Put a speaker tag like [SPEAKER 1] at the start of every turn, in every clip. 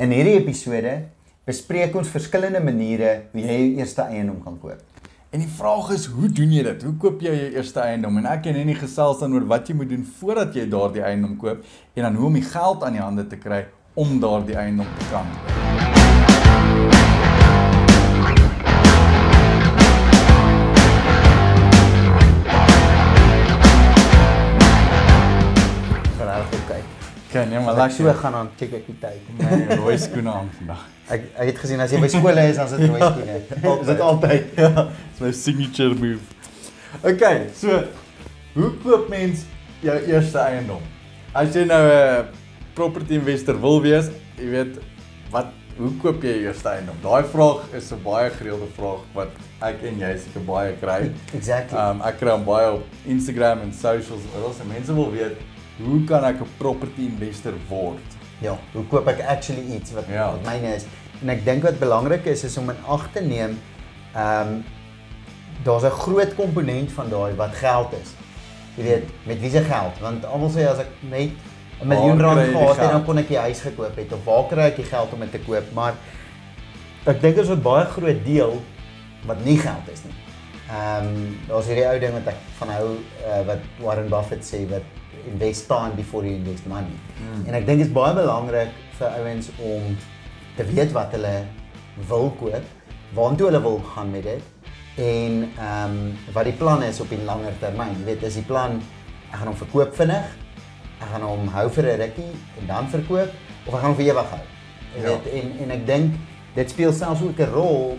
[SPEAKER 1] In hierdie episode bespreek ons verskillende maniere hoe jy jou eerste eiendom kan koop.
[SPEAKER 2] En die vraag is, hoe doen jy dit? Hoe koop jy jou eerste eiendom? En ek en Henny gesels dan oor wat jy moet doen voordat jy daardie eiendom koop en dan hoe om die geld aan die hande te kry om daardie eiendom te kan koop.
[SPEAKER 1] Kyk.
[SPEAKER 2] Okay, nee, maar lekker.
[SPEAKER 1] so gaan dan check ek die tyd.
[SPEAKER 2] my rooi skoene aan vandag.
[SPEAKER 1] Ek ek het gesien as jy by skole is, dan is dit rooi skoene. Is dit altyd?
[SPEAKER 2] Ja, dis my signature move. Okay, so hoe koop mens jou eerste eiendom? As jy nou 'n property investor wil wees, jy weet wat hoe koop jy jou eerste eiendom? Daai vraag is 'n baie gereelde vraag wat ek en jy seker baie kry.
[SPEAKER 1] Exactly.
[SPEAKER 2] Um ek kry hom baie op Instagram en socials oral. Se mense wil weet hoe kan ek 'n property investor word?
[SPEAKER 1] Ja, hoe koop ek actually iets wat,
[SPEAKER 2] Ja.
[SPEAKER 1] wat myne is? En ek dink wat belangrik is is om in ag te neem ehm um, daar's 'n groot komponent van daai wat geld is. Jy weet, met wie se geld? Want almal sê as ek net 'n miljoen rand gehad het, dan kon ek die huis gekoop het of waar kry ek die geld om dit te koop? Maar ek dink is 'n baie groot deel wat nie geld is nie. Ehm um, daar's hierdie ou ding wat ek van hou uh, wat Warren Buffett sê wat invest time before you invest money.
[SPEAKER 2] Mm.
[SPEAKER 1] En ek dink dit is baie belangrik vir ouens om te weet wat hulle wil koop, waartoe hulle wil gaan met dit en ehm um, wat die plan is op die langer termyn. Jy weet, is die plan ek gaan hom verkoop vinnig, ek gaan hom hou vir 'n rukkie en dan verkoop of ek gaan hom vir ewig hou. Jy
[SPEAKER 2] Ja.
[SPEAKER 1] weet, en en ek dink dit speel selfs ook 'n rol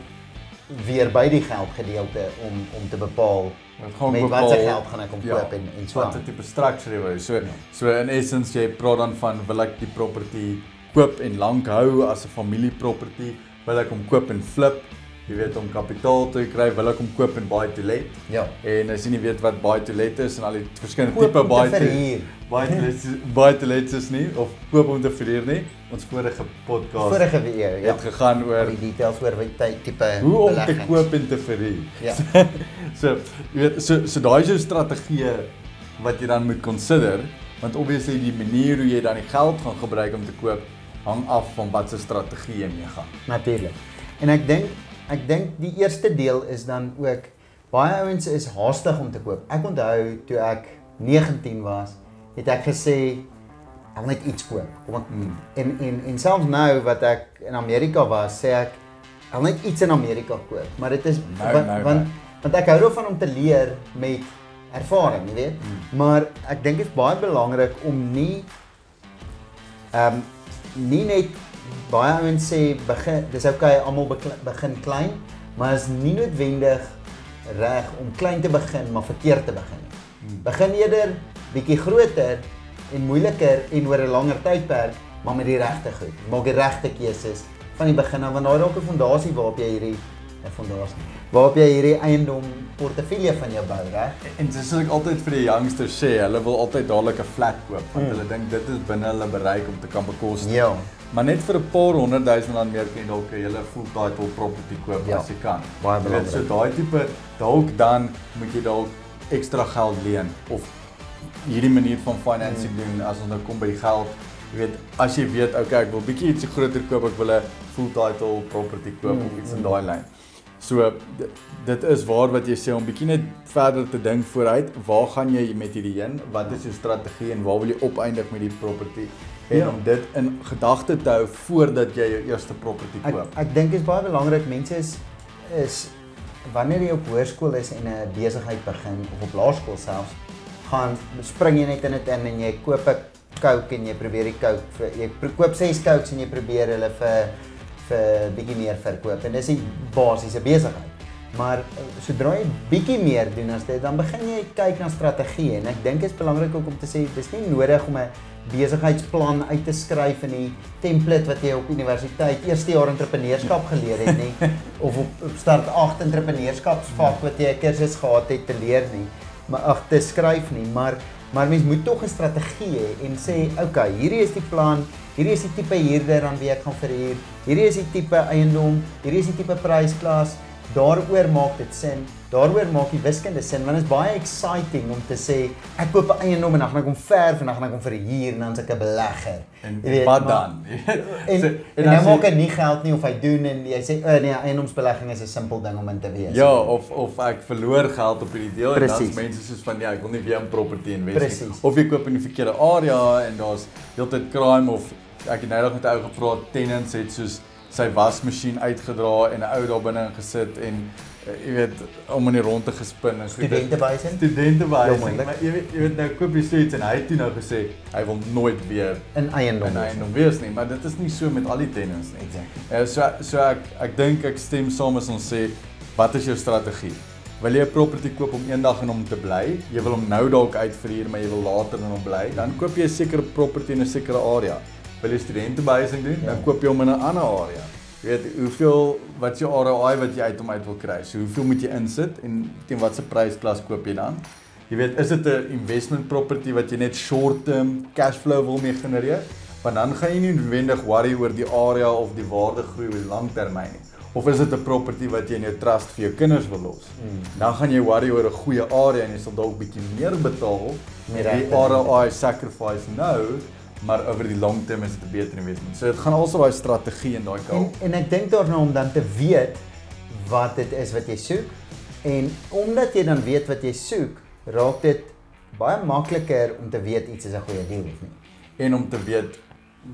[SPEAKER 1] weer by die geldgedeelte om om te bepaal met
[SPEAKER 2] bepaal-
[SPEAKER 1] wat se geld gaan ek
[SPEAKER 2] Ja,
[SPEAKER 1] koop en en so
[SPEAKER 2] Wat
[SPEAKER 1] aan.
[SPEAKER 2] tipe structure jy wil. hê. So
[SPEAKER 1] Ja.
[SPEAKER 2] so in essence jy praat dan van wil ek die property koop en lank hou as 'n familieproperty, wil ek hom koop en flip, jy weet om kapitaal te kry, wil ek hom koop en buy to let.
[SPEAKER 1] Ja.
[SPEAKER 2] En as jy nie weet wat buy to let is en al die verskillende tipe buy to
[SPEAKER 1] verhuur.
[SPEAKER 2] buy to let buy to let is nie of koop om te verhuur nie. Ons vorige podcast
[SPEAKER 1] Vorige weer ja.
[SPEAKER 2] het gegaan
[SPEAKER 1] oor die details oor wat tipe
[SPEAKER 2] hoe om te koop en te verhuur.
[SPEAKER 1] Ja.
[SPEAKER 2] So, jy weet, so so daai is jou strategie wat jy dan moet consider, want obviously die manier hoe jy dan die geld gaan gebruik om te koop hang af van wat se strategie jy mee gaan.
[SPEAKER 1] Natuurlik. En ek dink ek dink die eerste deel is dan ook baie ouens is haastig om te koop. Ek onthou toe ek 19 was, het ek gesê ek wil net iets koop. Kom ek
[SPEAKER 2] Hmm.
[SPEAKER 1] en en en selfs nou wat ek in Amerika was, sê ek ek wil net iets in Amerika koop, maar dit is
[SPEAKER 2] Nou,
[SPEAKER 1] want,
[SPEAKER 2] nou,
[SPEAKER 1] want
[SPEAKER 2] nou.
[SPEAKER 1] want ek hou daarvan om te leer met ervaring, jy weet.
[SPEAKER 2] Hmm.
[SPEAKER 1] Maar ek dink dit is baie belangrik om nie ehm um, nie net baie ouens sê begin dis okay almal begin klein, maar is nie noodwendig reg om klein te begin maar verkeerd te begin nie.
[SPEAKER 2] Hmm.
[SPEAKER 1] Begin eerder bietjie groter en moeiliker en oor 'n langer tydperk, maar met die regte goed. Maak die regte keuses van die begin af want daar dalk 'n fondasie waarop jy hierdie 'n fondasie waarop jy hierdie eiendom portefeulje van jou bou, reg?
[SPEAKER 2] En dis soos ek altyd vir die youngsters sê, hulle wil altyd dadelik 'n flat koop want
[SPEAKER 1] Hmm.
[SPEAKER 2] hulle dink dit is binne hulle bereik om te kan bekostig.
[SPEAKER 1] Ja.
[SPEAKER 2] Maar net vir 'n paar honderd duisend rand meer kan jy dalk 'n hele full title property koop
[SPEAKER 1] Ja.
[SPEAKER 2] as jy kan.
[SPEAKER 1] Baie
[SPEAKER 2] weet, So
[SPEAKER 1] belangrik.
[SPEAKER 2] daai tipe dalk dan moet jy dalk ekstra geld leen of hierdie manier van financing
[SPEAKER 1] Hmm.
[SPEAKER 2] doen as ons nou kom by die geld. Jy weet, as jy weet, okay, ek wil bietjie ietsie groter koop, ek wil 'n full title property koop
[SPEAKER 1] Mm,
[SPEAKER 2] of iets in
[SPEAKER 1] mm.
[SPEAKER 2] daai lyn. So dit, dit is waar wat jy sê om bietjie net verder te dink vooruit. Waar gaan jy met hierdie heen? Wat is jou strategie en waar wil jy opeindig met die property? En
[SPEAKER 1] Ja.
[SPEAKER 2] om dit in gedagte te hou voordat jy jou eerste property
[SPEAKER 1] Ek
[SPEAKER 2] koop.
[SPEAKER 1] ek dink dit is baie belangrik mense is is wanneer jy op hoërskool is en 'n besigheid begin of op laerskool selfs gaan spring jy net in dit in en jy koop 'n Coke en jy probeer die Coke vir jy koop 6 Cokes en jy probeer hulle vir vir bietjie meer verkoop en dis 'n basiese besigheid. Maar eh, sodra jy bietjie meer doen as dit dan begin jy kyk na strategieë en ek dink dit is belangrik ook om te sê dis nie nodig om 'n besigheidsplan uit te skryf in die template wat jy op universiteit eerste jaar entrepreneurskap geleer het nie of op, op start 8 entrepreneurskapsvak wat jy 'n kursus gehad het te leer nie maar ag te skryf nie maar maar mens moet tog 'n strategie hê en sê okay hierdie is die plan hierdie is die tipe huurder aan wie ek gaan verhuur hierdie is die tipe eiendom hierdie is die tipe prysklas daaroor maak dit sin. Daaroor maak die wiskunde sin want dit is baie exciting om te sê ek koop 'n eiendom en dan gaan ek hom verf en dan gaan ek hom verhuur en dan is ek 'n belegger.
[SPEAKER 2] En, en
[SPEAKER 1] weet,
[SPEAKER 2] wat dan?
[SPEAKER 1] En,
[SPEAKER 2] So-
[SPEAKER 1] en, en
[SPEAKER 2] as
[SPEAKER 1] maak
[SPEAKER 2] jy-
[SPEAKER 1] hy nie geld nie of hy doen en jy sê o nee, eiendomsbelegging is 'n simpel ding om in te wees.
[SPEAKER 2] Ja, of of ek verloor geld op hierdie deel en
[SPEAKER 1] Precies.
[SPEAKER 2] dan's mense soos van ja, ek wil nie weer in property invest nie. Of jy koop in die verkeerde area en daar's heeltyd crime of ek het nou nog met 'n ou gepraat, tenants het soos sy wasmasjien uitgedra en 'n ou daar binne gesit en jy weet om in die ronde gespin en so.
[SPEAKER 1] Studentehuising?
[SPEAKER 2] Studente
[SPEAKER 1] Ja,
[SPEAKER 2] wys.
[SPEAKER 1] moeilik.
[SPEAKER 2] Maar jy weet jy weet nou koop jy suits en hy het toe nou gesê hy wil nooit weer
[SPEAKER 1] in eiendom.
[SPEAKER 2] in eiendom wees nie, maar dit is nie so met al die tenants nie.
[SPEAKER 1] Exactly.
[SPEAKER 2] Ja, so so ek ek dink ek stem saam as ons sê wat is jou strategie? Wil jy 'n property koop om eendag in hom te bly? Jy wil hom nou dalk uitverhuur, maar jy wil later in hom bly? Dan koop jy 'n sekere property in 'n sekere area. Wil jy studentebehuising doen? Dan
[SPEAKER 1] Ja.
[SPEAKER 2] koop jy hom in 'n ander area. Jy weet hoeveel wat is jou ROI wat jy uit hom uit wil kry? So hoeveel moet jy insit en teen watter prysklas koop jy dan? Jy weet, is dit 'n investment property wat jy net short term cash flow wil mee genereer? Want dan gaan jy nie noodwendig worry oor die area of die waarde groei oor die lang termyn nie. Of is dit 'n property wat jy in jou trust vir jou kinders wil los?
[SPEAKER 1] Mm.
[SPEAKER 2] Dan gaan jy worry oor 'n goeie area en jy sal dalk bietjie meer betaal met die. ROI sacrifice nou, maar oor die long term is dit 'n beter investment. So dit gaan also daai strategie in daai
[SPEAKER 1] En
[SPEAKER 2] kant.
[SPEAKER 1] en ek dink daarna om dan te weet wat dit is wat jy soek en omdat jy dan weet wat jy soek, raak dit baie makliker om te weet iets is 'n goeie deal of nie.
[SPEAKER 2] En om te weet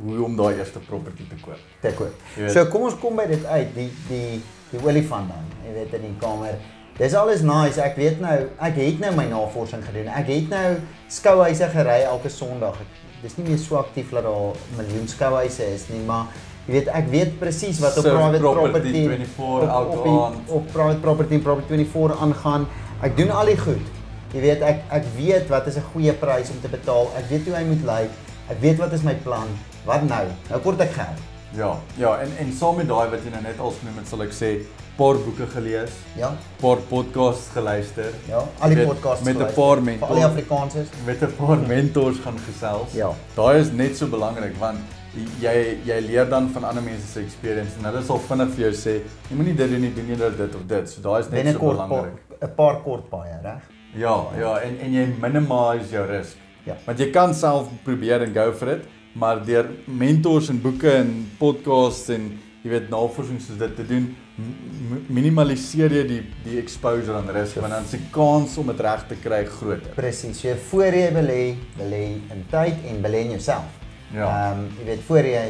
[SPEAKER 2] hoe om daai eerste property te koop.
[SPEAKER 1] Te koop.
[SPEAKER 2] Weet-
[SPEAKER 1] So kom ons kom by dit uit, die die die olifant dan. Jy weet in die kamer. Dis alles nice. Ek weet nou, ek het nou my navorsing gedoen. Ek het nou skouhuise gery elke Sondag. Dis nie meer so aktief dat daar miljoen skouhuise is nie, maar jy weet ek weet presies wat op
[SPEAKER 2] Surf
[SPEAKER 1] private
[SPEAKER 2] property
[SPEAKER 1] property
[SPEAKER 2] 24
[SPEAKER 1] op, op,
[SPEAKER 2] elke
[SPEAKER 1] die- op private property en property 24 aangaan. Ek doen al die goed. Jy weet ek ek weet wat is 'n goeie prys om te betaal. Ek weet hoe hy moet lyk. Ek weet wat is my plan. Wat nou? Nou kort ek geld.
[SPEAKER 2] Ja, ja, en en saam met daai wat jy nou net al genoem het, sal ek sê paar boeke gelees,
[SPEAKER 1] Ja.
[SPEAKER 2] paar podcasts geluister.
[SPEAKER 1] Ja, al die podcasts
[SPEAKER 2] met 'n paar mentors.
[SPEAKER 1] al die Afrikaners.
[SPEAKER 2] met 'n paar mentors gaan gesels.
[SPEAKER 1] Ja.
[SPEAKER 2] Daai is net so belangrik want jy jy leer dan van ander mense se experience en hulle sal vinnig vir jou sê, jy moenie dit doen nie, doen jy dit of dit. So daai is net so
[SPEAKER 1] Binnekort pa-
[SPEAKER 2] belangrik.
[SPEAKER 1] 'n paar kort paaie, reg?
[SPEAKER 2] Ja, ja, en en jy minimize jou risk.
[SPEAKER 1] Ja.
[SPEAKER 2] Want jy kan self probeer en go for it, maar deur mentors en boeke en podcasts en jy weet navorsing soos dit te doen, minimaliseer jy die die exposure aan risk want dan die kans om dit reg te kry groter.
[SPEAKER 1] Presies. So voor jy belê, belê in tyd en belê in jouself.
[SPEAKER 2] Ja.
[SPEAKER 1] Ehm jy weet voor jy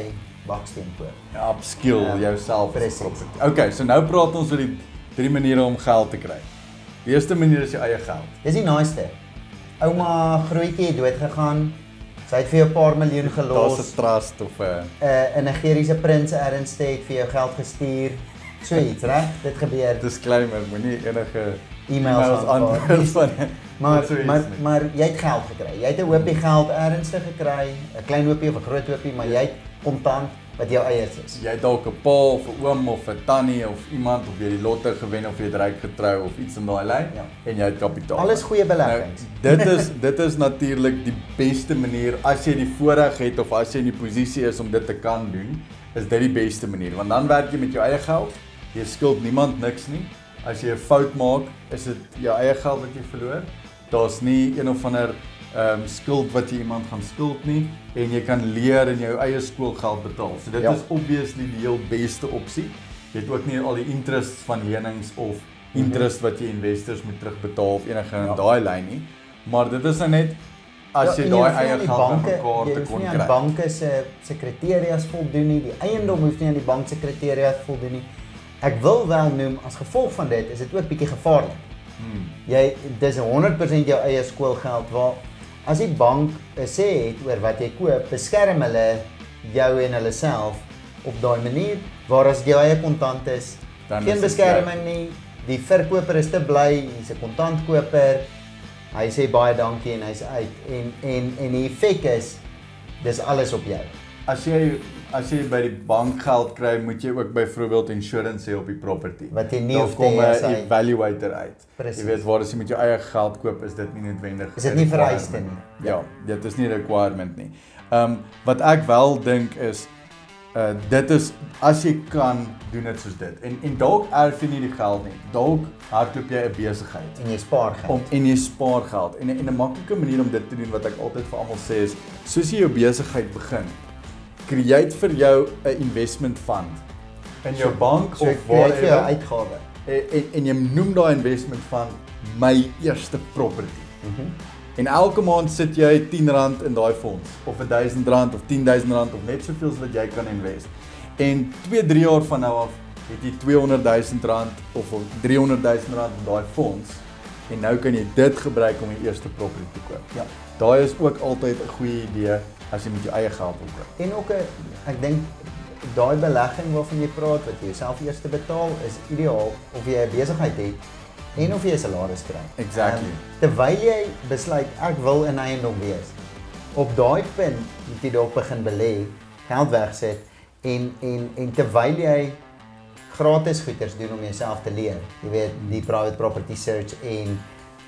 [SPEAKER 1] baksteen koop.
[SPEAKER 2] Ja, upskill
[SPEAKER 1] Ja,
[SPEAKER 2] jouself as property. Okay, so nou praat ons oor die drie maniere om geld te kry. Die eerste manier is jou eie geld.
[SPEAKER 1] Dis die naaste. Ouma grootjie het dood gegaan. Sy het vir jou 'n paar miljoen
[SPEAKER 2] Daar's
[SPEAKER 1] gelos.
[SPEAKER 2] 'n trust of 'n
[SPEAKER 1] 'n 'n Nigeriese prins erns te het vir jou geld gestuur. So iets, reg? Dit gebeur.
[SPEAKER 2] disclaimer, moenie enige
[SPEAKER 1] E-mails aanvaar.
[SPEAKER 2] antwoord van
[SPEAKER 1] Maar
[SPEAKER 2] so
[SPEAKER 1] maar maar jy het geld gekry. Jy het 'n hoopie geld ernstig gekry, 'n klein hoopie of 'n groot hoopie, maar jy het kontant wat jou eie is.
[SPEAKER 2] jy het dalk 'n pa of 'n oom of 'n tannie of iemand of jy die lotto gewen of jy het ryk getrou of iets in daai lyn
[SPEAKER 1] Ja.
[SPEAKER 2] en jy het kapitaal.
[SPEAKER 1] Alles goeie beleggings.
[SPEAKER 2] Nou, dit is dit is natuurlik die beste manier as jy die voorreg het of as jy in die posisie is om dit te kan doen, is dit die beste manier want dan werk jy met jou eie geld. Jy skuld niemand niks nie. As jy 'n fout maak, is dit jou eie geld wat jy verloor. Daar's nie een of ander ehm um, skuld wat jy iemand gaan skuld nie en jy kan leer en jou eie skoolgeld betaal. So dit
[SPEAKER 1] Ja.
[SPEAKER 2] is obviously die heel beste opsie. Jy het ook nie al die interest van lenings of interest wat jy investors moet terugbetaal of enige in
[SPEAKER 1] Ja.
[SPEAKER 2] daai lyn nie. Maar dit is nou net as jy
[SPEAKER 1] en
[SPEAKER 2] daai eie
[SPEAKER 1] die
[SPEAKER 2] geld
[SPEAKER 1] banke-
[SPEAKER 2] bymekaar
[SPEAKER 1] jy
[SPEAKER 2] te kon kry.
[SPEAKER 1] aan banke se se kriteria's voldoen nie. Die eiendom hoef nie aan die bank se kriteria's voldoen nie. Ek wil wel noem as gevolg van dit is dit ook bietjie gevaarlik.
[SPEAKER 2] Hmm.
[SPEAKER 1] Jy dis 100% jou eie skoolgeld waar as die bank 'n sê het oor wat jy koop, beskerm hulle jou en hulle self op daai manier waar as jou eie kontant is,
[SPEAKER 2] Dan
[SPEAKER 1] geen
[SPEAKER 2] is
[SPEAKER 1] beskerming nie. Die verkoper is te bly, hy's 'n kontantkoper. Hy sê baie dankie en hy's uit en en en die effek is dis alles op jou.
[SPEAKER 2] As jy as jy by die bank geld kry, moet jy ook byvoorbeeld insurance hê op die property.
[SPEAKER 1] Wat jy nie
[SPEAKER 2] Daar kom 'n evaluator uit.
[SPEAKER 1] Presies.
[SPEAKER 2] Jy weet waar as jy met jou eie geld koop, is dit nie noodwendig
[SPEAKER 1] Is dit nie vereiste nie?
[SPEAKER 2] Ja, dit is nie 'n requirement nie. Ehm um, wat ek wel dink is Uh dit is as jy kan doen dit soos dit. En en dalk erf jy nie die geld nie. Dalk hardloop jy 'n besigheid
[SPEAKER 1] En jy spaar geld.
[SPEAKER 2] om en jy spaar geld. En en 'n maklike manier om dit te doen wat ek altyd vir almal sê is, soos jy jou besigheid begin, create vir jou 'n investment fund in jou bank
[SPEAKER 1] so
[SPEAKER 2] of
[SPEAKER 1] kry vir jou
[SPEAKER 2] waar
[SPEAKER 1] uitgawe.
[SPEAKER 2] en, en en jy noem daai investment fund my eerste property.
[SPEAKER 1] Mhm.
[SPEAKER 2] En elke maand sit jy R10 in daai fonds of R1000 of R10000 of net soveel as wat jy kan invest. En 2, 3 jaar van nou af het jy R200000 of R300000 in daai fonds en nou kan jy dit gebruik om jou eerste property te koop.
[SPEAKER 1] Ja.
[SPEAKER 2] Daai is ook altyd 'n goeie idee as jy met jou eie geld wil koop.
[SPEAKER 1] En ook 'n ek dink daai belegging waarvan jy praat wat jy jouself eers te betaal is ideaal of jy 'n besigheid het en of jy 'n salaris kry.
[SPEAKER 2] Exactly.
[SPEAKER 1] Um, terwyl jy besluit ek wil in eiendom wees. Op daai punt moet jy dalk begin belê, geld wegsit en en en terwyl jy gratis goeders doen om jouself te leer. Jy weet, die private property search en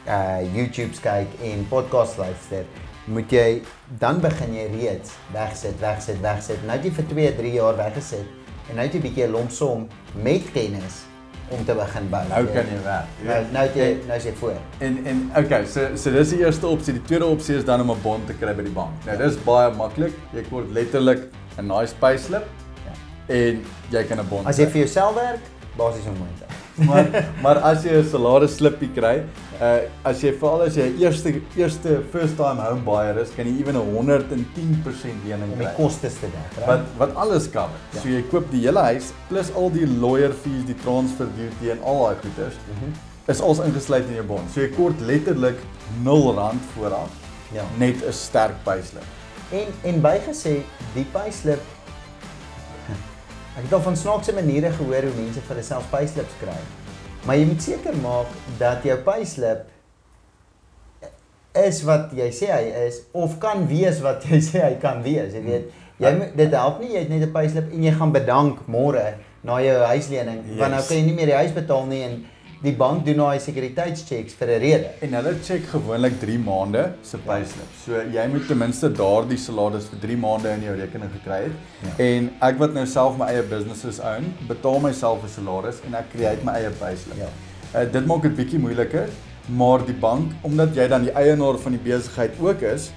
[SPEAKER 1] uh YouTube's kyk en podcast luister, moet jy dan begin jy reeds wegsit, wegsit, wegsit. Nou jy vir 2, 3 jaar weggesit en nou het jy 'n bietjie 'n lomp som met kennis om te begin bou.
[SPEAKER 2] Nou kan jy werk. jy
[SPEAKER 1] Nou nou jy nou is jy voor.
[SPEAKER 2] En en okay, so so dis die eerste opsie. Die tweede opsie is dan om 'n bond te kry by die bank. Nou dis baie maklik. Jy kort letterlik 'n nice payslip
[SPEAKER 1] Ja.
[SPEAKER 2] en jy kan 'n bond.
[SPEAKER 1] As jy vir jouself werk, basies onmoontlik.
[SPEAKER 2] Maar maar as jy 'n salaris slippie kry, uh as jy veral as jy eerste eerste first time home buyer is, kan jy ewen 'n 110% lening
[SPEAKER 1] om die
[SPEAKER 2] kry.
[SPEAKER 1] kostes te dek. reg?
[SPEAKER 2] Wat wat alles cover.
[SPEAKER 1] Ja.
[SPEAKER 2] So jy koop die hele huis plus al die lawyer fees, die transfer duty en al daai goeders
[SPEAKER 1] Mhm.
[SPEAKER 2] is alles ingesluit in jou bond. So jy kort letterlik 0 rand vooraf
[SPEAKER 1] Ja.
[SPEAKER 2] net 'n sterk payslip.
[SPEAKER 1] En en bygesê die payslip Ek het al van snaakse maniere gehoor hoe mense vir hulself payslips kry. Maar jy moet seker maak dat jou payslip is wat jy sê hy is of kan wees wat jy sê hy kan wees. Jy weet, jy moet dit help nie jy het net 'n payslip en jy gaan bedank môre na jou huislening yes. want nou kan jy nie meer die huis betaal nie en die bank doen daai sekuriteitschecks vir 'n rede.
[SPEAKER 2] En hulle check gewoonlik 3 maande se payslip. So jy moet ten minste daardie salaris vir 3 maande in jou rekening gekry het.
[SPEAKER 1] Ja.
[SPEAKER 2] En ek wat nou self my eie businesses own, betaal myself 'n salaris en ek create my eie payslip.
[SPEAKER 1] Ja.
[SPEAKER 2] Uh, dit maak dit bietjie moeiliker, maar die bank, omdat jy dan die eienaar van die besigheid ook is,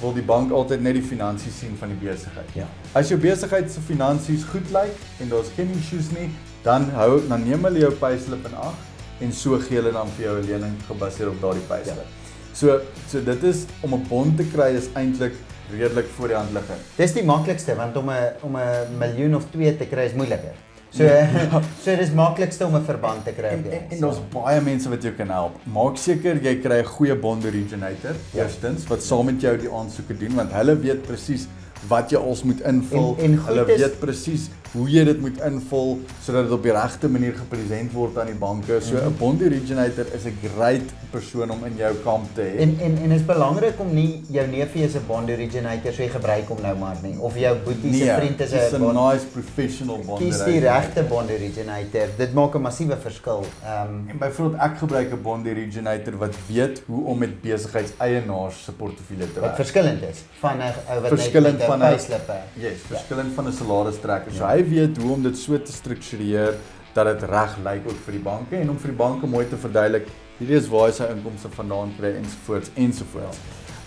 [SPEAKER 2] wil die bank altyd net die finansies sien van die besigheid.
[SPEAKER 1] Ja.
[SPEAKER 2] As jou besigheid se finansies goed lyk en daar's geen issues nie, dan hou dan neem hulle jou payslip in ag en so gee hulle dan vir jou 'n lening gebaseer op daardie payslip.
[SPEAKER 1] Ja.
[SPEAKER 2] So so dit is om 'n bond te kry is eintlik redelik voor die hand liggend.
[SPEAKER 1] Dis die maklikste want om 'n om 'n miljoen of 2 te kry is moeiliker. So
[SPEAKER 2] Ja.
[SPEAKER 1] so dis maklikste om 'n verband te kry.
[SPEAKER 2] En en, en daar's baie mense wat jou kan help. Maak seker jy kry 'n goeie bond originator
[SPEAKER 1] Ja.
[SPEAKER 2] eerstens wat saam met jou die aansoeke doen want hulle weet presies wat jy als moet invul.
[SPEAKER 1] En- en
[SPEAKER 2] hulle
[SPEAKER 1] is-
[SPEAKER 2] weet presies hoe jy dit moet invul sodat dit op die regte manier gepresent word aan die banke. So 'n
[SPEAKER 1] Mhm.
[SPEAKER 2] bond originator is 'n great persoon om in jou kamp te hê.
[SPEAKER 1] En en en is belangrik om nie jou neefie as 'n bond originator so jy gebruik hom nou maar nie of jou boetie se vriend is 'n bond
[SPEAKER 2] nice professional bond
[SPEAKER 1] kies die
[SPEAKER 2] originator.
[SPEAKER 1] regte bond originator. Dit maak 'n massiewe verskil. Ehm
[SPEAKER 2] En byvoorbeeld ek gebruik 'n bond originator wat weet hoe om met besigheidseienaars se portefeulje te
[SPEAKER 1] wat
[SPEAKER 2] werk.
[SPEAKER 1] verskillend is van 'n ou wat
[SPEAKER 2] Verskillend
[SPEAKER 1] net met 'n
[SPEAKER 2] van 'n-
[SPEAKER 1] payslip.
[SPEAKER 2] Yes, verskillend van 'n salaris trekker. So
[SPEAKER 1] Ja.
[SPEAKER 2] hy weet hoe om dit so te struktureer dat dit reg lyk ook vir die banke en om vir die banke mooi te verduidelik hierdie is waar hy sy inkomste vandaan kry ensovoorts ensovoorts.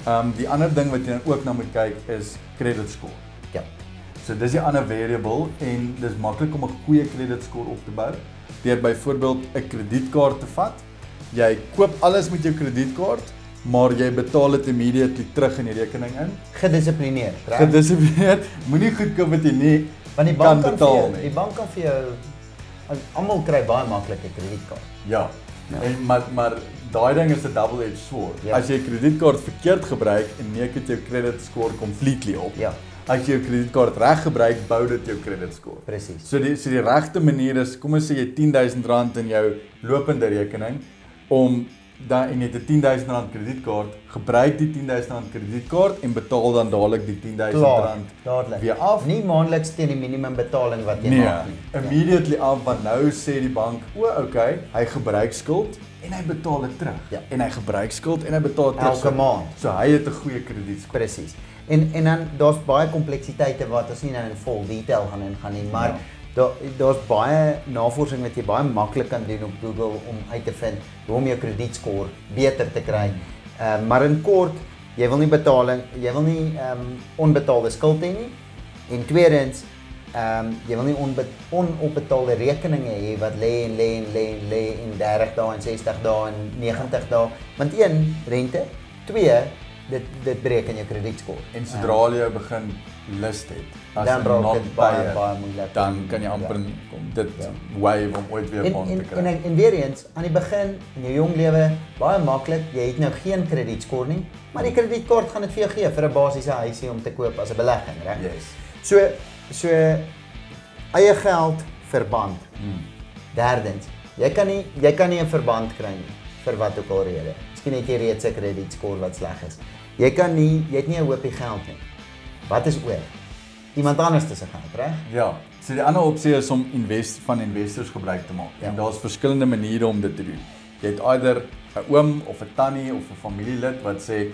[SPEAKER 2] Ehm um, die ander ding wat jy ook na moet kyk is credit score.
[SPEAKER 1] Ja.
[SPEAKER 2] So dis die ander variable en dis maklik om 'n goeie credit score op te bou deur byvoorbeeld 'n kredietkaart te vat. Jy koop alles met jou kredietkaart, maar jy betaal dit immediately terug in die rekening in.
[SPEAKER 1] Gedissiplineerd, reg?
[SPEAKER 2] Gedissiplineerd. Moenie goed koop wat jy nie
[SPEAKER 1] Want die
[SPEAKER 2] kan
[SPEAKER 1] bank kan,
[SPEAKER 2] betaal
[SPEAKER 1] vir jou,
[SPEAKER 2] nie.
[SPEAKER 1] die bank kan vir jou almal kry baie maklik 'n kredietkaart.
[SPEAKER 2] Ja.
[SPEAKER 1] Ja.
[SPEAKER 2] En maar maar daai ding is 'n double-edged sword.
[SPEAKER 1] Ja.
[SPEAKER 2] As jy 'n kredietkaart verkeerd gebruik en neek dit jou credit score completely op.
[SPEAKER 1] Ja,
[SPEAKER 2] As jy jou kredietkaart reg gebruik, bou dit jou credit score.
[SPEAKER 1] presies.
[SPEAKER 2] So die so die regte manier is kom ons sê jy het R10000 in jou lopende rekening om dan en jy het 'n R10000 kredietkaart, gebruik die R10000 kredietkaart en betaal dan dadelik die R10000
[SPEAKER 1] Klaar, dadelik.
[SPEAKER 2] weer af.
[SPEAKER 1] Nie maandeliks teen die minimumbetaling wat jy
[SPEAKER 2] Nee,
[SPEAKER 1] maak nie. Ja.
[SPEAKER 2] immediately af want nou sê die bank, o, okay, hy gebruik skuld en hy betaal dit terug.
[SPEAKER 1] Ja.
[SPEAKER 2] En hy gebruik skuld en hy betaal dit terug.
[SPEAKER 1] Elke maand.
[SPEAKER 2] So hy het 'n goeie kredietscore.
[SPEAKER 1] Presies. En en dan daar's baie kompleksiteite wat ons nie nou in vol detail gaan ingaan nie, maar
[SPEAKER 2] Ja.
[SPEAKER 1] Daar daar's baie navorsing wat jy baie maklik kan doen op Google om uit te vind hoe om jou kredietskoor beter te kry. Ehm uh, maar in kort, jy wil nie betaling, jy wil nie ehm um, onbetaalde skuld hê nie. En tweedens, ehm um, jy wil nie onbe, onopbetaalde rekeninge hê wat lê en lê en lê en lê in 30 dae en 60 dae en 90 dae. Want een, rente, twee, dit dit breek in jou kredietskoor.
[SPEAKER 2] En sodra jy begin lust het, as
[SPEAKER 1] dan raak dit baie baie moeilik.
[SPEAKER 2] dan kan jy amper
[SPEAKER 1] Ja.
[SPEAKER 2] kom dit
[SPEAKER 1] Ja.
[SPEAKER 2] wave om ooit weer bond te kry.
[SPEAKER 1] en en en weer eens aan die begin in jou jong lewe baie maklik, jy het nou geen kredietskoor nie, maar die kredietkaart gaan dit vir jou gee vir 'n basiese huisie om te koop as 'n belegging, reg?
[SPEAKER 2] Yes.
[SPEAKER 1] So so eie geld verband.
[SPEAKER 2] Hmm.
[SPEAKER 1] Derdens, jy kan nie jy kan nie 'n verband kry nie vir wat ook al rede. Miskien het jy reeds 'n kredietskoor wat sleg is. Jy kan nie jy het nie 'n hoopie geld nie. Wat is oor? Iemand anders se geld, reg?
[SPEAKER 2] Ja, so die ander opsie is om invest van investors gebruik te maak.
[SPEAKER 1] Ja.
[SPEAKER 2] En daar's verskillende maniere om dit te doen. Jy het either 'n oom of 'n tannie of 'n familielid wat sê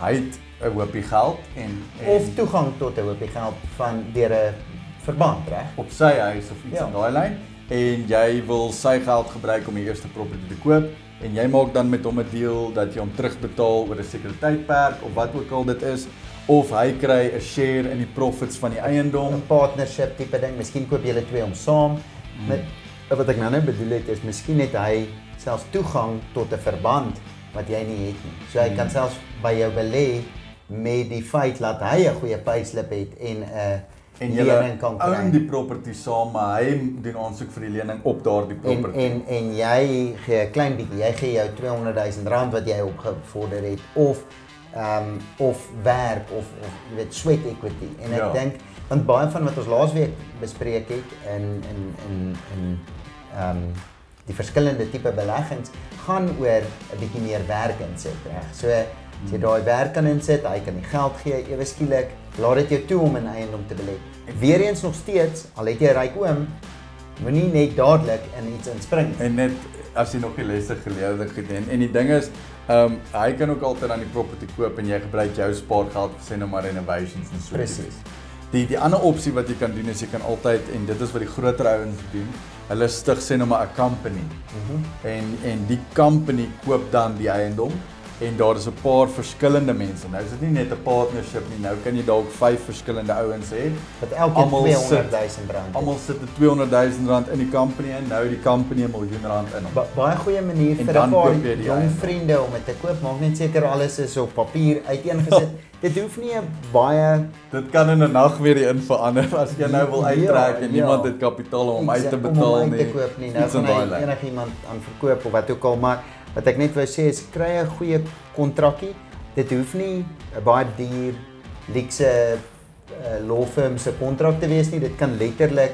[SPEAKER 2] hy het 'n hoopie geld en, en
[SPEAKER 1] Of toegang tot 'n hoopie geld van deur 'n verband, reg?
[SPEAKER 2] op sy huis of iets
[SPEAKER 1] Ja.
[SPEAKER 2] in daai lyn en jy wil sy geld gebruik om die eerste property te koop en jy maak dan met hom 'n deal dat jy hom terugbetaal oor 'n sekere tydperk of wat ook al dit is of hy kry 'n share in die profits van die eiendom.
[SPEAKER 1] 'n partnership tipe ding. Miskien koop julle twee om saam. Met wat ek nou net bedoel het is miskien het hy selfs toegang tot 'n verband wat jy nie het nie. So hy kan selfs by jou belê met die feit dat hy 'n goeie payslip het en 'n
[SPEAKER 2] en
[SPEAKER 1] lening
[SPEAKER 2] jy
[SPEAKER 1] kan
[SPEAKER 2] own
[SPEAKER 1] kry.
[SPEAKER 2] die property saam, maar hy doen aansoek vir die lening op daardie
[SPEAKER 1] En
[SPEAKER 2] property.
[SPEAKER 1] en en jy gee 'n klein bietjie. Jy gee jou 200 000 rand wat jy opgevorder het of ehm um, of werk of of jy weet sweat equity. En ek
[SPEAKER 2] Ja.
[SPEAKER 1] dink want baie van wat ons laasweek bespreek het in in in in ehm um, die verskillende tipe beleggings gaan oor 'n bietjie meer werk insit, reg? So as jy daai werk kan insit, hy kan die geld gee ewe skielik, laat dit jou toe om in eiendom te belê. Weereens nog steeds, al het jy 'n ryk oom, moenie net dadelik in iets inspring.
[SPEAKER 2] En net as jy nog die lesse geleer het gedoen en die ding is, ehm um, hy kan ook altyd aan die property koop en jy gebruik jou spaargeld vir sê nou maar renovations en so.
[SPEAKER 1] Presies.
[SPEAKER 2] iets. Die die ander opsie wat jy kan doen is jy kan altyd en dit is wat die groter ouens doen. Hulle stig sê nou maar 'n company.
[SPEAKER 1] Mhm.
[SPEAKER 2] En en die company koop dan die eiendom en daar is 'n paar verskillende mense. Nou is dit nie net 'n partnership nie. Nou kan jy dalk vyf verskillende ouens hê.
[SPEAKER 1] Wat elkeen
[SPEAKER 2] Almal
[SPEAKER 1] 200 000 rand.
[SPEAKER 2] Almal sit 'n 200 000 rand in die company en nou die company 'n miljoen rand in hom.
[SPEAKER 1] Ba baie goeie manier
[SPEAKER 2] En
[SPEAKER 1] vir 'n paar jong vriende om dit te koop. Maak net seker alles is op papier uiteengesit. Dit hoef nie 'n baie
[SPEAKER 2] Dit kan in 'n nag weer in verander as jy nou wil
[SPEAKER 1] Ja,
[SPEAKER 2] uittrek en
[SPEAKER 1] ja.
[SPEAKER 2] niemand het kapitaal om hom uit te
[SPEAKER 1] om
[SPEAKER 2] betaal
[SPEAKER 1] hom
[SPEAKER 2] nie.
[SPEAKER 1] uit te koop nie. Nou gaan enigiemand aan verkoop of wat ook al, maar wat ek net wou sê is kry 'n goeie kontrakkie. Dit hoef nie 'n baie duur luukse uh, law firm se kontrak te wees nie. Dit kan letterlik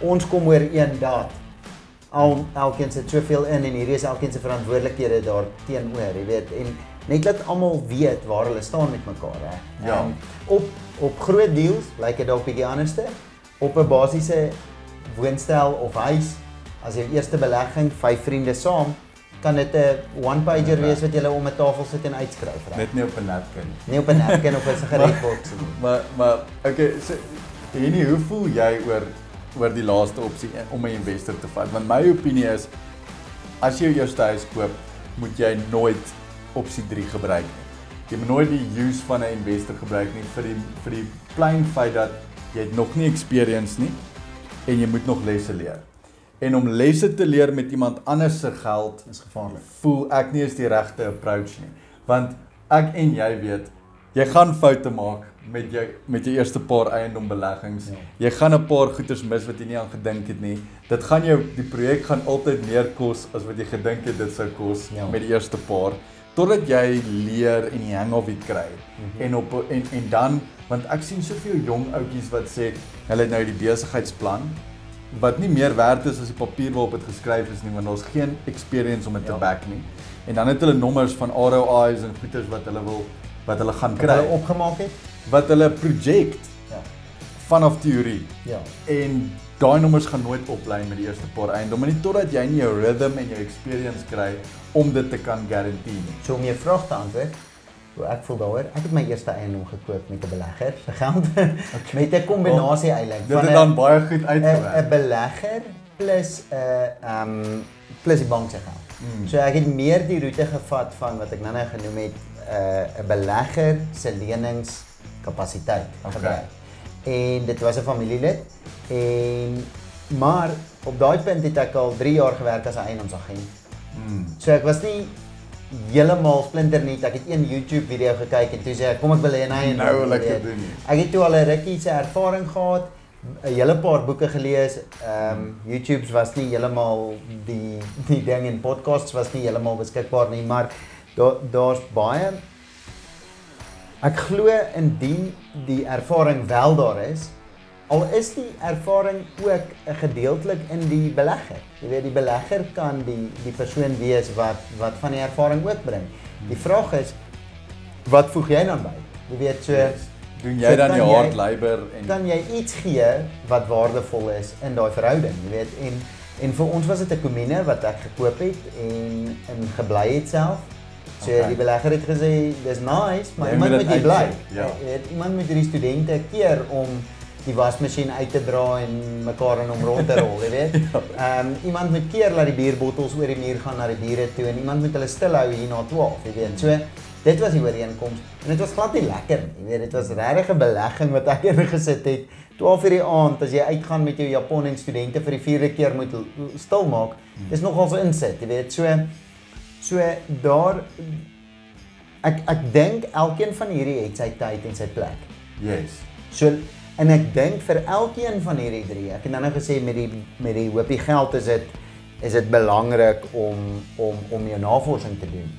[SPEAKER 1] ons kom oor een daad. Al elkeen sit soveel in en hierdie is elkeen se verantwoordelikhede daar teenoor, jy weet. En net laat almal weet waar hulle staan met mekaar, hè.
[SPEAKER 2] Ja.
[SPEAKER 1] Ehm, op op groot deals lyk dit dalk bietjie anderste. Op 'n basiese woonstel of huis as jou eerste belegging, vyf vriende saam, kan dit 'n one pager wees wat jy om 'n tafel sit en uitskryf, reg?
[SPEAKER 2] Net nie op 'n napkin.
[SPEAKER 1] Nie op 'n napkin of 'n sigaretboks nie.
[SPEAKER 2] Maar maar okay, so Henny, hoe voel jy oor oor die laaste opsie om 'n investor te vat? Want my opinie is as jy jou eerste huis koop, moet jy nooit opsie 3 gebruik nie. Jy moet nooit die use van 'n investor gebruik nie vir die vir die plain feit dat jy het nog nie experience nie en jy moet nog lesse leer. En om lesse te leer met iemand anders se geld
[SPEAKER 1] Dis gevaarlik.
[SPEAKER 2] voel ek nie is die regte approach nie. Want ek en jy weet, jy gaan foute maak met jou met jou eerste paar eiendombeleggings.
[SPEAKER 1] Ja.
[SPEAKER 2] Jy gaan 'n paar goeders mis wat jy nie aan gedink het nie. Dit gaan jou die projek gaan altyd meer kos as wat jy gedink het dit sou kos
[SPEAKER 1] Ja.
[SPEAKER 2] met die eerste paar totdat jy leer en die hang of dit kry.
[SPEAKER 1] Mhm.
[SPEAKER 2] En op en en dan want ek sien soveel jong ouetjies wat sê hulle het nou die besigheidsplan wat nie meer werd is as die papier waarop dit geskryf is nie want daar's geen experience om dit
[SPEAKER 1] Ja.
[SPEAKER 2] te back nie. En dan het hulle nommers van ROI's en goeders wat hulle wil wat hulle gaan kry
[SPEAKER 1] hulle opgemaak het?
[SPEAKER 2] wat hulle project
[SPEAKER 1] Ja.
[SPEAKER 2] vanaf teorie
[SPEAKER 1] Ja.
[SPEAKER 2] en daai nommers gaan nooit oplei met die eerste paar eiendomme nie totdat jy nie jou rhythm en jou experience kry om dit te kan guarantee nie.
[SPEAKER 1] So om jou vraag te antwoord, ek voel daaroor. Ek het my eerste eiendom gekoop met 'n belegger se geld. Okay. met 'n kombinasie eintlik
[SPEAKER 2] Dit het dan baie goed uitgewerk.
[SPEAKER 1] 'n belegger plus 'n ehm um, plus die bank se geld.
[SPEAKER 2] Mm.
[SPEAKER 1] So ek het meer die roete gevat van wat ek nou-nou genoem het 'n uh, 'n belegger se leningskapasiteit
[SPEAKER 2] Okay.
[SPEAKER 1] gebruik. En dit was 'n familielid en maar op daai punt het ek al 3 jaar gewerk as 'n eiendomsagent.
[SPEAKER 2] Mm.
[SPEAKER 1] So ek was nie heeltemal splinternuut. Ek het een YouTube video gekyk en toe sê ek kom ek wil hê 'n eiendom.
[SPEAKER 2] Nou wil ek dit doen. nie.
[SPEAKER 1] Ek het toe al 'n rukkie se ervaring gehad, 'n hele paar boeke gelees. Ehm um, YouTube's was nie heeltemal die die ding en podcasts was nie heeltemal beskikbaar nie, maar daar daar's baie Ek glo indien die ervaring wel daar is, al is die ervaring ook 'n gedeeltelik in die belegger. Jy weet die belegger kan die die persoon wees wat wat van die ervaring ook bring. Die vraag is wat voeg jy dan by? Jy weet so
[SPEAKER 2] Yes. Doen jy
[SPEAKER 1] so
[SPEAKER 2] dan die hard labor en
[SPEAKER 1] kan jy iets gee wat waardevol is in daai verhouding, jy weet en en vir ons was dit 'n komine wat ek gekoop het en in gebly het self. So
[SPEAKER 2] Okay.
[SPEAKER 1] die belegger het gesê dis nice, maar
[SPEAKER 2] Jy
[SPEAKER 1] iemand
[SPEAKER 2] moet dit
[SPEAKER 1] jy bly.
[SPEAKER 2] ja.
[SPEAKER 1] Jy weet iemand moet hierdie studente keer om die wasmasjien uit te dra en mekaar in hom rond te rol, jy weet. Ehm um, iemand moet keer dat die bierbottels oor die muur gaan na die bure toe en iemand moet hulle stil hou hier na 12, jy weet. So dit was die ooreenkoms en dit was glad nie lekker nie. Jy weet, dit was regtig 'n belegging wat ek ingesit het. 12 uur die aand as jy uitgaan met jou Japon en studente vir die vierde keer moet stil maak. Dis nogal so insit, jy weet. So so daar ek ek dink elkeen van hierdie het sy tyd en sy plek.
[SPEAKER 2] yes.
[SPEAKER 1] So en ek dink vir elkeen van hierdie drie, ek het nou nou gesê met die met die hoopie geld is dit is dit belangrik om om om jou navorsing te doen.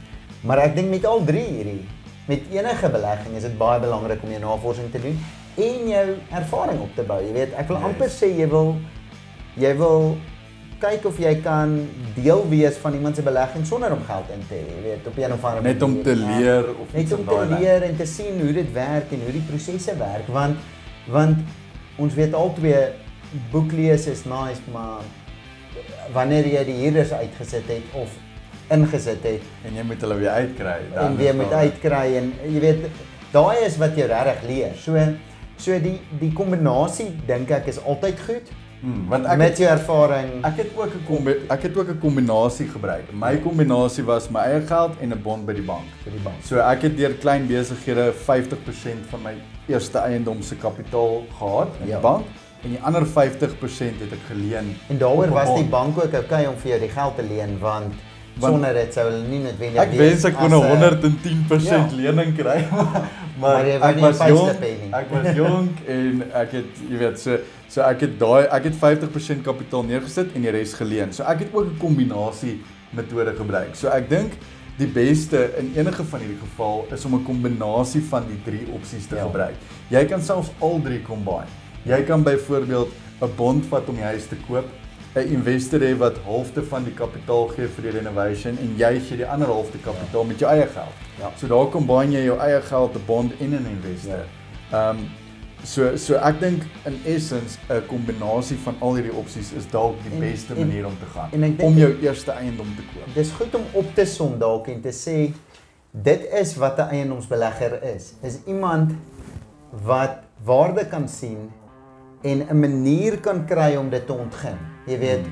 [SPEAKER 1] Maar ek dink met al drie hierdie met enige belegging is dit baie belangrik om jou navorsing te doen en jou ervaring op te bou. Jy weet, ek wil amper sê jy wil jy wil kyk of jy kan deel wees van iemand se belegging sonder om geld in te hê, jy weet, op een of ander
[SPEAKER 2] Net om
[SPEAKER 1] manier.
[SPEAKER 2] te
[SPEAKER 1] Ja.
[SPEAKER 2] leer of
[SPEAKER 1] net om te leer en te sien hoe dit werk en hoe die prosesse werk want want ons weet albei boek lees is nice maar wanneer jy die huurders uitgesit het of ingesit het
[SPEAKER 2] En jy moet hulle weer uitkry.
[SPEAKER 1] en
[SPEAKER 2] is
[SPEAKER 1] weer moet uitkry en jy weet daai is wat jy regtig leer. So so die die kombinasie dink ek is altyd goed
[SPEAKER 2] Hmm, want ek
[SPEAKER 1] met jou ervaring.
[SPEAKER 2] ek het ook 'n ek het ook 'n kombinasie gebruik. My kombinasie was my eie geld en 'n bond by die bank.
[SPEAKER 1] vir die bank.
[SPEAKER 2] So ek het deur klein besighede 50% van my eerste eiendom se kapitaal gehad in
[SPEAKER 1] Ja.
[SPEAKER 2] die bank en die ander 50% het ek geleen.
[SPEAKER 1] En daaroor was die bank ook okay om vir jou die geld te leen want sonder dit sou hulle nie noodwendig
[SPEAKER 2] Ek
[SPEAKER 1] wees
[SPEAKER 2] wens ek kon 'n
[SPEAKER 1] 'n-
[SPEAKER 2] 110%
[SPEAKER 1] Ja.
[SPEAKER 2] lening kry. maar
[SPEAKER 1] Maar
[SPEAKER 2] ek was jong. Ek was jonk en ek het jy weet so so ek het daai ek het 50% kapitaal neergesit en die res geleen. So ek het ook 'n kombinasie metode gebruik. So ek dink die beste in enige van hierdie geval is om 'n kombinasie van die drie opsies te
[SPEAKER 1] Ja.
[SPEAKER 2] gebruik. Jy kan selfs al drie combine. Jy kan byvoorbeeld 'n bond vat om die huis te koop, 'n investor hê wat halfte van die kapitaal gee vir die renovation en jy gee die ander halfte kapitaal met jou eie geld.
[SPEAKER 1] Ja.
[SPEAKER 2] So daar combine jy jou eie geld, 'n bond en 'n investor. Ehm um, so so ek dink in essence 'n kombinasie van al hierdie opsies is dalk die
[SPEAKER 1] En-
[SPEAKER 2] beste
[SPEAKER 1] en-
[SPEAKER 2] manier om te gaan
[SPEAKER 1] en ek dink-
[SPEAKER 2] om jou eerste eiendom te koop.
[SPEAKER 1] Dis goed om op te som dalk en te sê dit is wat 'n eiendomsbelegger is. Is iemand wat waarde kan sien en 'n manier kan kry om dit te ontgin. Jy weet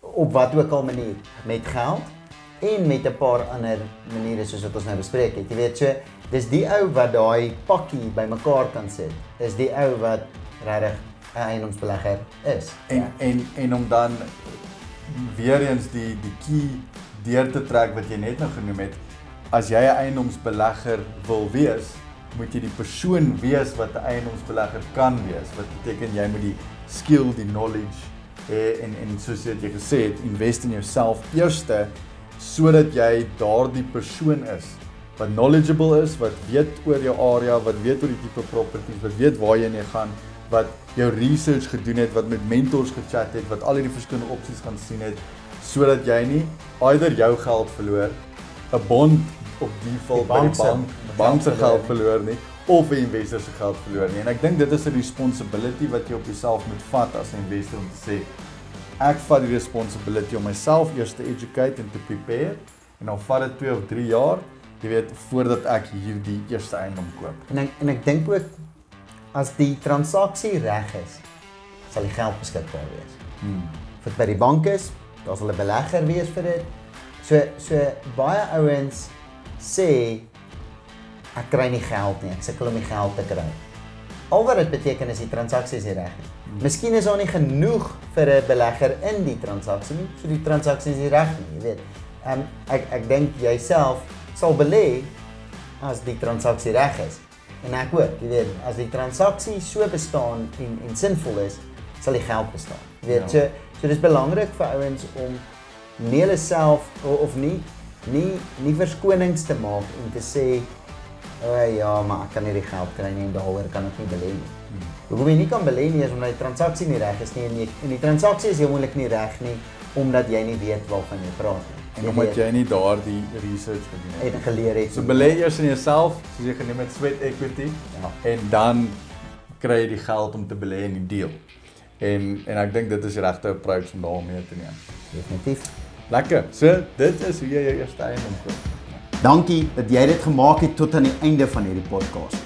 [SPEAKER 1] op wat ook al manier met geld en met 'n paar ander maniere soos wat ons nou bespreek het. Jy weet so dis die ou wat daai pakkie bymekaar kan sit. Is die ou wat regtig 'n eiendomsbelegger is.
[SPEAKER 2] En en en om dan weer eens die die key deur te trek wat jy net nou genoem het. As jy 'n eiendomsbelegger wil wees, moet jy die persoon wees wat 'n eiendomsbelegger kan wees. Wat beteken jy moet die skill, die knowledge hê en en soos jy gesê het, invest in jouself eerste sodat jy daardie persoon is wat knowledgeable is, wat weet oor jou area, wat weet oor die tipe properties, wat weet waarheen jy gaan, wat jou research gedoen het, wat met mentors gechat het, wat al hierdie verskillende opsies gaan sien het sodat jy nie either jou geld verloor, 'n bond op default by die bank, bank se
[SPEAKER 1] geld verloor
[SPEAKER 2] nie of 'n investor se geld verloor nie. En ek dink dit is 'n responsibility wat jy op jouself moet vat as 'n investor om te sê ek vat die responsibility om myself eers te educate en te prepare en dan vat dit 2 of 3 jaar jy weet voordat ek hierdie eerste eiendom koop.
[SPEAKER 1] En ek en ek dink ook as die transaksie reg is, sal die geld beskikbaar wees.
[SPEAKER 2] Hmm.
[SPEAKER 1] Dit by die bank is, daar sal 'n belegger wees vir dit. So so baie ouens sê ek kry nie geld nie, ek sukkel om die geld te kry. Al wat dit beteken is die transaksie is nie reg nie. Miskien is daar nie genoeg vir 'n belegger in die transaksie nie, so die transaksie is nie reg nie, jy weet. Ehm um, ek ek dink jouself sal belê as die transaksie reg is. En ek ook, jy weet, as die transaksie so bestaan en en sinvol is, sal die geld bestaan. Jy weet,
[SPEAKER 2] Ja.
[SPEAKER 1] so so dis belangrik vir ouens om nie hulle self of, of nie nie nie verskonings te maak en te sê ja, maar ek kan nie die geld kry nie en daaroor kan ek nie belê nie.
[SPEAKER 2] Hmm.
[SPEAKER 1] Hoekom jy nie kan belê nie is omdat die transaksie nie reg is nie en, jy, en die transaksie is gewoonlik nie reg nie omdat jy nie weet waarvan jy praat nie.
[SPEAKER 2] En omdat jy nie daardie research gedoen het.
[SPEAKER 1] het geleer het.
[SPEAKER 2] So belê eers in jouself, soos jy genoem het, sweat equity
[SPEAKER 1] Ja.
[SPEAKER 2] en dan kry jy die geld om te belê in die deal. En en ek dink dit is die regte approach om daarmee te neem.
[SPEAKER 1] Definitief.
[SPEAKER 2] Lekker. So dit is hoe jy jou eerste eiendom koop.
[SPEAKER 1] Dankie dat jy dit gemaak het tot aan die einde van hierdie podcast.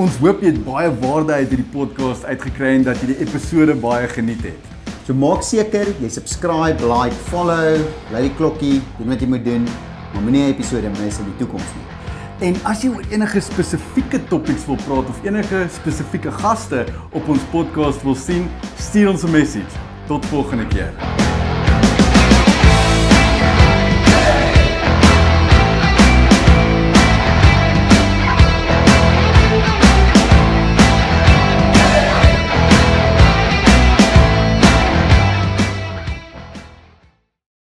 [SPEAKER 2] Ons hoop jy het baie waarde uit hierdie podcast uitgekry en dat jy die episode baie geniet het.
[SPEAKER 1] So maak seker jy subscribe, like, follow, lei die klokkie, doen wat jy moet doen, maar moenie 'n episode mis in die toekoms nie.
[SPEAKER 2] En as jy oor enige spesifieke topics wil praat of enige spesifieke gaste op ons podcast wil sien, stuur ons 'n message. Tot volgende keer.